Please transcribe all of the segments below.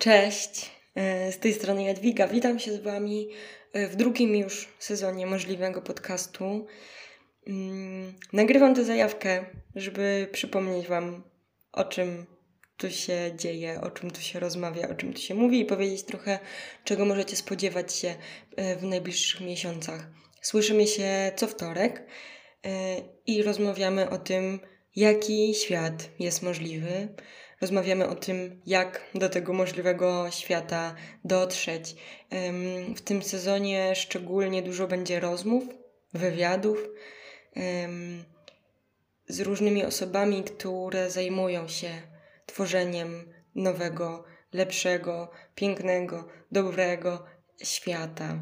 Cześć, e, z tej strony Jadwiga. Witam się z Wami e, w drugim już sezonie możliwego podcastu. Mm, nagrywam tę zajawkę, żeby przypomnieć Wam, o czym tu się dzieje, o czym tu się rozmawia, o czym tu się mówi i powiedzieć trochę, czego możecie spodziewać się e, w najbliższych miesiącach. Słyszymy się co wtorek i rozmawiamy o tym, jaki świat jest możliwy rozmawiamy o tym, jak do tego możliwego świata dotrzeć. W tym sezonie szczególnie dużo będzie rozmów, wywiadów z różnymi osobami, które zajmują się tworzeniem nowego, lepszego, pięknego, dobrego świata.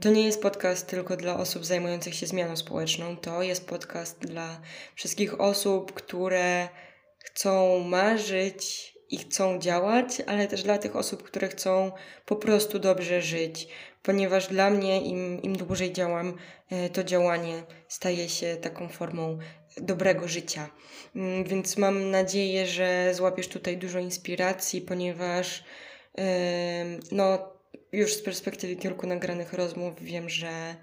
To nie jest podcast tylko dla osób zajmujących się zmianą społeczną, to jest podcast dla wszystkich osób, które chcą marzyć i chcą działać, ale też dla tych osób, które chcą po prostu dobrze żyć. Ponieważ dla mnie, im, im dłużej działam, e, to działanie staje się taką formą dobrego życia. Mm, więc mam nadzieję, że złapiesz tutaj dużo inspiracji, ponieważ no, już z perspektywy kilku nagranych rozmów wiem, że,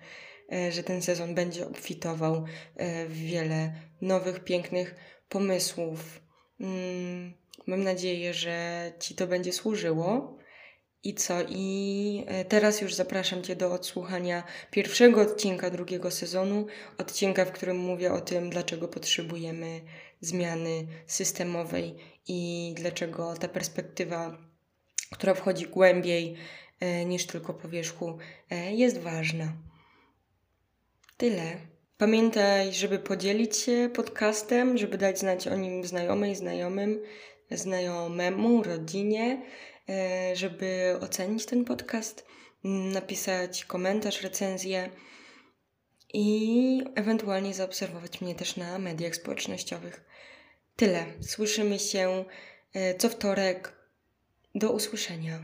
e, że ten sezon będzie obfitował e, w wiele nowych, pięknych pomysłów, mam nadzieję, że Ci to będzie służyło. I co? I e, teraz już zapraszam Cię do odsłuchania pierwszego odcinka drugiego sezonu, odcinka, w którym mówię o tym, dlaczego potrzebujemy zmiany systemowej i dlaczego ta perspektywa, która wchodzi głębiej e, niż tylko po wierzchu, e, jest ważna. Tyle. Pamiętaj, żeby podzielić się podcastem, żeby dać znać o nim znajomej, znajomym, znajomemu, rodzinie, e, żeby ocenić ten podcast, napisać komentarz, recenzję i ewentualnie zaobserwować mnie też na mediach społecznościowych. Tyle. Słyszymy się e, co wtorek. Do usłyszenia.